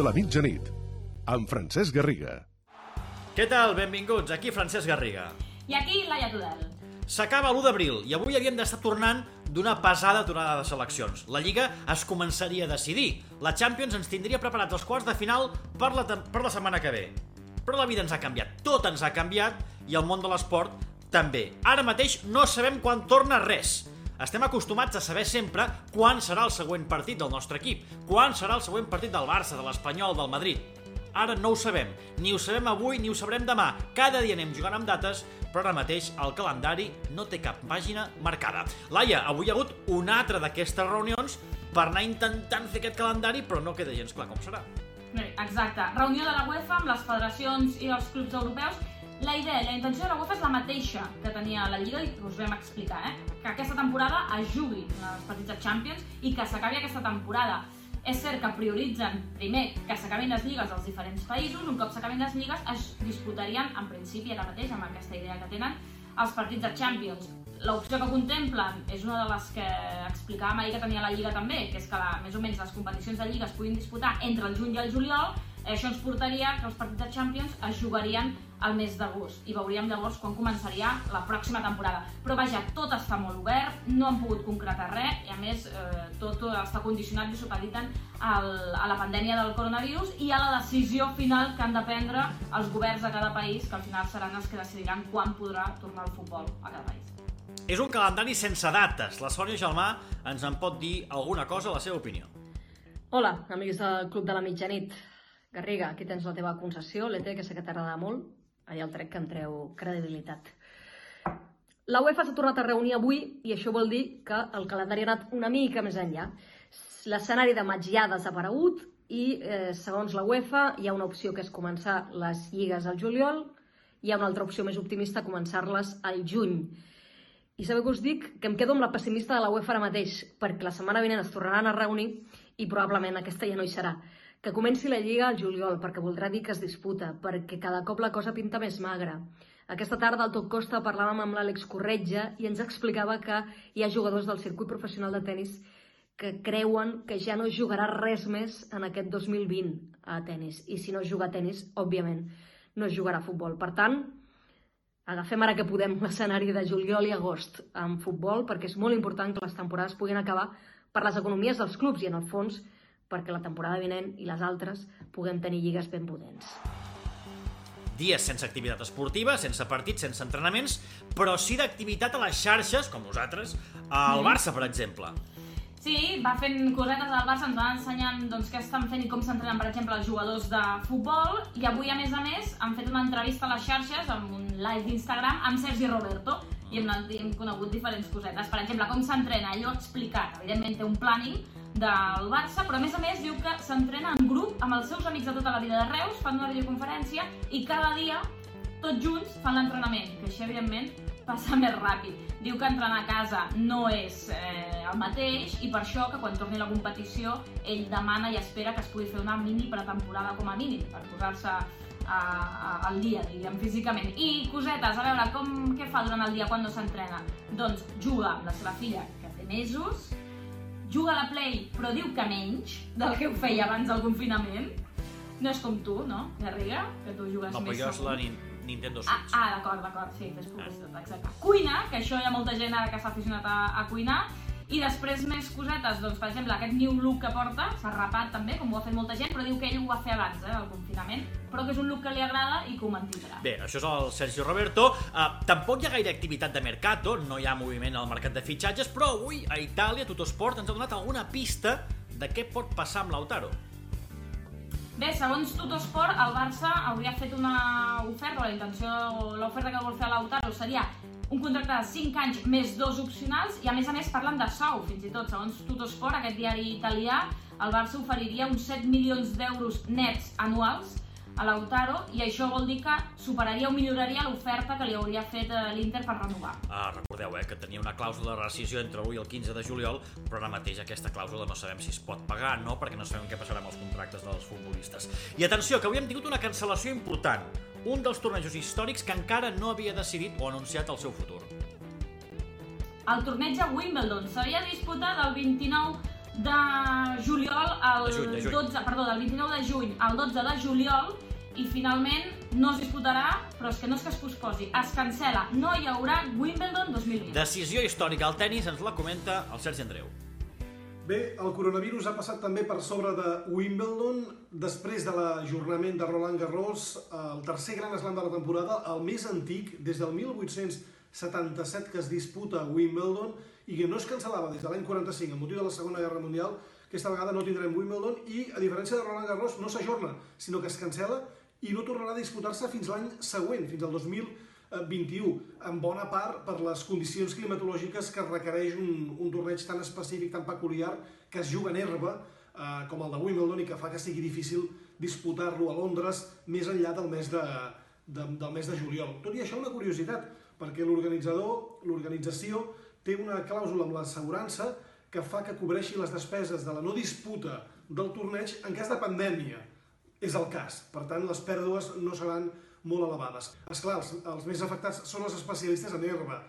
de la mitjanit, amb Francesc Garriga. Què tal? Benvinguts, aquí Francesc Garriga. I aquí Laia Tudel. S'acaba l'1 d'abril i avui havíem d'estar tornant d'una pesada aturada de seleccions. La Lliga es començaria a decidir. La Champions ens tindria preparats els quarts de final per la, per la setmana que ve. Però la vida ens ha canviat, tot ens ha canviat i el món de l'esport també. Ara mateix no sabem quan torna res. Estem acostumats a saber sempre quan serà el següent partit del nostre equip, quan serà el següent partit del Barça, de l'Espanyol, del Madrid. Ara no ho sabem. Ni ho sabem avui ni ho sabrem demà. Cada dia anem jugant amb dates, però ara mateix el calendari no té cap pàgina marcada. Laia, avui hi ha hagut una altra d'aquestes reunions per anar intentant fer aquest calendari, però no queda gens clar com serà. Bé, Exacte. Reunió de la UEFA amb les federacions i els clubs europeus. La idea, la intenció de la UEFA és la mateixa que tenia la Lliga i us vam explicar, eh? Que aquesta temporada es jugui els partits de Champions i que s'acabi aquesta temporada. És cert que prioritzen, primer, que s'acabin les lligues als diferents països, un cop s'acabin les lligues es disputarien, en principi, ara mateix, amb aquesta idea que tenen, els partits de Champions. L'opció que contemplen és una de les que explicàvem ahir que tenia la Lliga també, que és que la, més o menys les competicions de Lliga es puguin disputar entre el juny i el juliol, això ens portaria que els partits de Champions es jugarien al mes d'agost i veuríem llavors quan començaria la pròxima temporada. Però vaja, tot està molt obert, no han pogut concretar res i a més eh, tot està condicionat i supediten al, a la pandèmia del coronavirus i a la decisió final que han de prendre els governs de cada país, que al final seran els que decidiran quan podrà tornar el futbol a cada país. És un calendari sense dates. La Sònia Gelmà ens en pot dir alguna cosa a la seva opinió. Hola, amics del Club de la Mitjanit. Garriga, aquí tens la teva concessió, l'ET, que sé que t'agrada molt. Allà el trec que em treu credibilitat. La UEFA s'ha tornat a reunir avui i això vol dir que el calendari ha anat una mica més enllà. L'escenari de maig ja ha desaparegut i, eh, segons la UEFA, hi ha una opció que és començar les lligues al juliol, hi ha una altra opció més optimista, començar-les al juny. I sabeu que us dic? Que em quedo amb la pessimista de la UEFA ara mateix, perquè la setmana vinent es tornaran a reunir i probablement aquesta ja no hi serà. Que comenci la Lliga al juliol, perquè voldrà dir que es disputa, perquè cada cop la cosa pinta més magra. Aquesta tarda al Tot Costa parlàvem amb l'Àlex Corretja i ens explicava que hi ha jugadors del circuit professional de tennis que creuen que ja no jugarà res més en aquest 2020 a tennis. I si no juga a tennis, òbviament, no jugarà a futbol. Per tant, agafem ara que podem l'escenari de juliol i agost en futbol, perquè és molt important que les temporades puguin acabar per les economies dels clubs i, en el fons, perquè la temporada vinent i les altres puguem tenir lligues ben potents. Dies sense activitat esportiva, sense partits, sense entrenaments, però sí d'activitat a les xarxes, com nosaltres, al Barça, per exemple. Sí, va fent cosetes al Barça, ens van ensenyant doncs, què estan fent i com s'entrenen, per exemple, els jugadors de futbol, i avui, a més a més, han fet una entrevista a les xarxes, amb un live d'Instagram, amb Sergi Roberto, i hem, hem conegut diferents cosetes. Per exemple, com s'entrena, ell ho ha explicat, evidentment té un planning del Barça, però a més a més diu que s'entrena en grup amb els seus amics de tota la vida de Reus, fan una videoconferència i cada dia, tots junts, fan l'entrenament, que així, evidentment, passa més ràpid. Diu que entrenar a casa no és eh, el mateix i per això que quan torni la competició ell demana i espera que es pugui fer una mini pretemporada com a mínim per posar-se a- al dia, diríem, físicament. I cosetes, a veure, com, què fa durant el dia quan no s'entrena? Doncs juga amb la seva filla, que té mesos, juga a la Play, però diu que menys del que ho feia abans del confinament. No és com tu, no, Garriga? Que tu jugues No, però més jo és la Nin- Nintendo Ah, Switch. ah d'acord, d'acord, sí, fes publicitat, exacte. Cuina, que això hi ha molta gent ara que s'ha aficionat a, a cuinar, i després més cosetes, doncs per exemple aquest new look que porta, s'ha rapat també, com ho ha fet molta gent, però diu que ell ho va fer abans, eh, del confinament, però que és un look que li agrada i que ho mantindrà. Bé, això és el Sergio Roberto. Uh, tampoc hi ha gaire activitat de mercato, no hi ha moviment al mercat de fitxatges, però avui a Itàlia Tuttosport ens ha donat alguna pista de què pot passar amb Lautaro. Bé, segons Tuttosport, el Barça hauria fet una oferta, o la intenció, l'oferta que vol fer a Lautaro seria un contracte de 5 anys més dos opcionals i a més a més parlen de sou, fins i tot. Segons Tuttosport, aquest diari italià, el Barça oferiria uns 7 milions d'euros nets anuals a Lautaro i això vol dir que superaria o milloraria l'oferta que li hauria fet eh, l'Inter per renovar. Ah, recordeu, eh, que tenia una clàusula de rescisió entre l'1 i el 15 de juliol, però ara mateix aquesta clàusula no sabem si es pot pagar, no, perquè no sabem què passarà amb els contractes dels futbolistes. I atenció, que avui hem tingut una cancel·lació important. Un dels tornejos històrics que encara no havia decidit o anunciat el seu futur. El torneig a Wimbledon s'havia disputat el 29 de juliol al De juny, de juny. 12, perdó, del 29 de juny al 12 de juliol i finalment no es disputarà, però és que no és que es posposi, es cancela. No hi haurà Wimbledon 2020. Decisió històrica al tennis, ens la comenta el Sergi Andreu. Bé, el coronavirus ha passat també per sobre de Wimbledon després de l'ajornament de Roland Garros, el tercer gran slam de la temporada, el més antic, des del 1877 que es disputa a Wimbledon i que no es cancel·lava des de l'any 45 amb motiu de la Segona Guerra Mundial, aquesta vegada no tindrem Wimbledon i, a diferència de Roland Garros, no s'ajorna, sinó que es cancela i no tornarà a disputar-se fins l'any següent, fins al 2021, en bona part per les condicions climatològiques que requereix un, un torneig tan específic, tan peculiar, que es juga en herba, eh, com el de Wimbledon, i que fa que sigui difícil disputar-lo a Londres més enllà del mes de, de, del mes de juliol. Tot i això, una curiositat, perquè l'organitzador, l'organització, té una clàusula amb l'assegurança que fa que cobreixi les despeses de la no disputa del torneig en cas de pandèmia. És el cas. Per tant, les pèrdues no seran molt elevades. És clar, els, els més afectats són els especialistes en herba.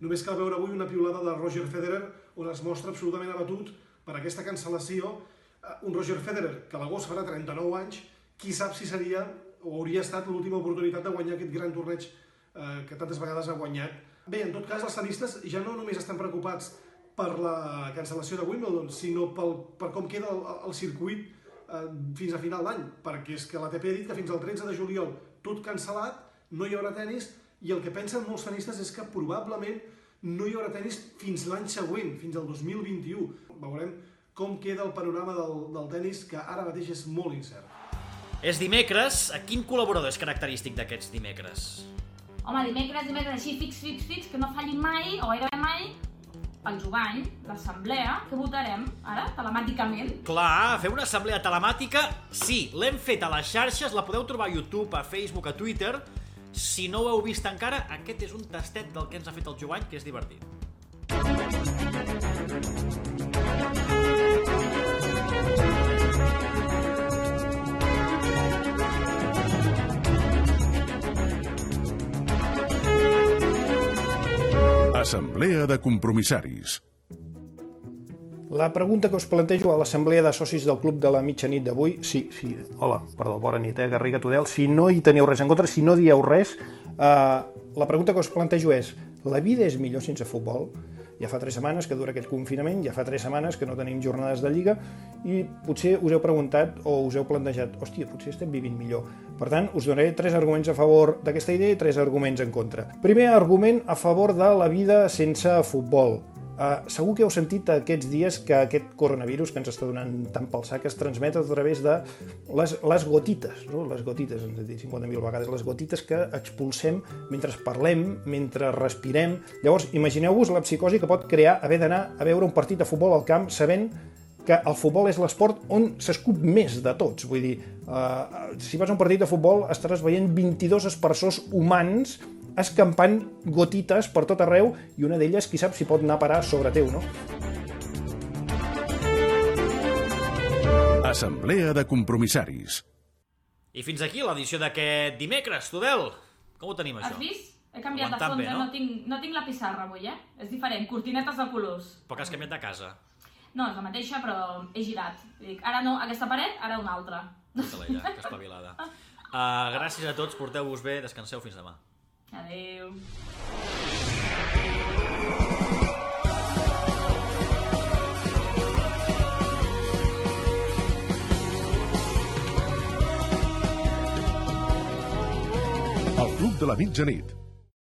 Només cal veure avui una piulada de Roger Federer on es mostra absolutament abatut per aquesta cancel·lació. Eh, Un Roger Federer que a l'agost farà 39 anys, qui sap si seria o hauria estat l'última oportunitat de guanyar aquest gran torneig eh, que tantes vegades ha guanyat. Bé, en tot cas, els tenistes ja no només estan preocupats per la cancel·lació de Wimbledon, sinó pel, per com queda el, el circuit eh, fins a final d'any, perquè és que l'ATP ha dit que fins al 13 de juliol tot cancel·lat, no hi haurà tennis, i el que pensen molts tenistes és que probablement no hi haurà tennis fins l'any següent, fins al 2021. Veurem com queda el panorama del, del tennis, que ara mateix és molt incert. És dimecres, a quin col·laborador és característic d'aquests dimecres? Home, dimecres, dimecres, així, fix, fix, fix, que no falli mai, o gairebé mai, el jovany, l'assemblea, que votarem ara, telemàticament. Clar, fer una assemblea telemàtica, sí, l'hem fet a les xarxes, la podeu trobar a YouTube, a Facebook, a Twitter. Si no ho heu vist encara, aquest és un tastet del que ens ha fet el Jovany, que és divertit. Assemblea de compromissaris. La pregunta que us plantejo a l'assemblea de socis del Club de la Mitjanit d'avui, sí, sí, hola, perdó, bona nit, eh, Garriga Tudel, si no hi teniu res en contra, si no dieu res, eh, la pregunta que us plantejo és, la vida és millor sense futbol? Ja fa tres setmanes que dura aquest confinament, ja fa tres setmanes que no tenim jornades de Lliga i potser us heu preguntat o us heu plantejat, hòstia, potser estem vivint millor. Per tant, us donaré tres arguments a favor d'aquesta idea i tres arguments en contra. Primer argument a favor de la vida sense futbol. Uh, segur que heu sentit aquests dies que aquest coronavirus que ens està donant tant pel sac es transmet a través de les, les gotites, no? les gotites, ens he dit 50.000 vegades, les gotites que expulsem mentre parlem, mentre respirem. Llavors, imagineu-vos la psicosi que pot crear haver d'anar a veure un partit de futbol al camp sabent que el futbol és l'esport on s'escup més de tots. Vull dir, uh, si vas a un partit de futbol estaràs veient 22 espersors humans escampant gotites per tot arreu i una d'elles, qui sap si pot anar a parar sobre teu, no? Assemblea de compromissaris. I fins aquí l'edició d'aquest dimecres, Tudel. Com ho tenim, Has això? vist? He canviat Aguantant de fons, bé, eh? no? no? tinc, no tinc la pissarra avui, eh? És diferent, cortinetes de colors. Però que has canviat de casa. No, és la mateixa, però he girat. Dic, ara no, aquesta paret, ara una altra. Tota ella, que espavilada. Uh, gràcies a tots, porteu-vos bé, descanseu fins demà. Adeu. El Club de la Mitjanit.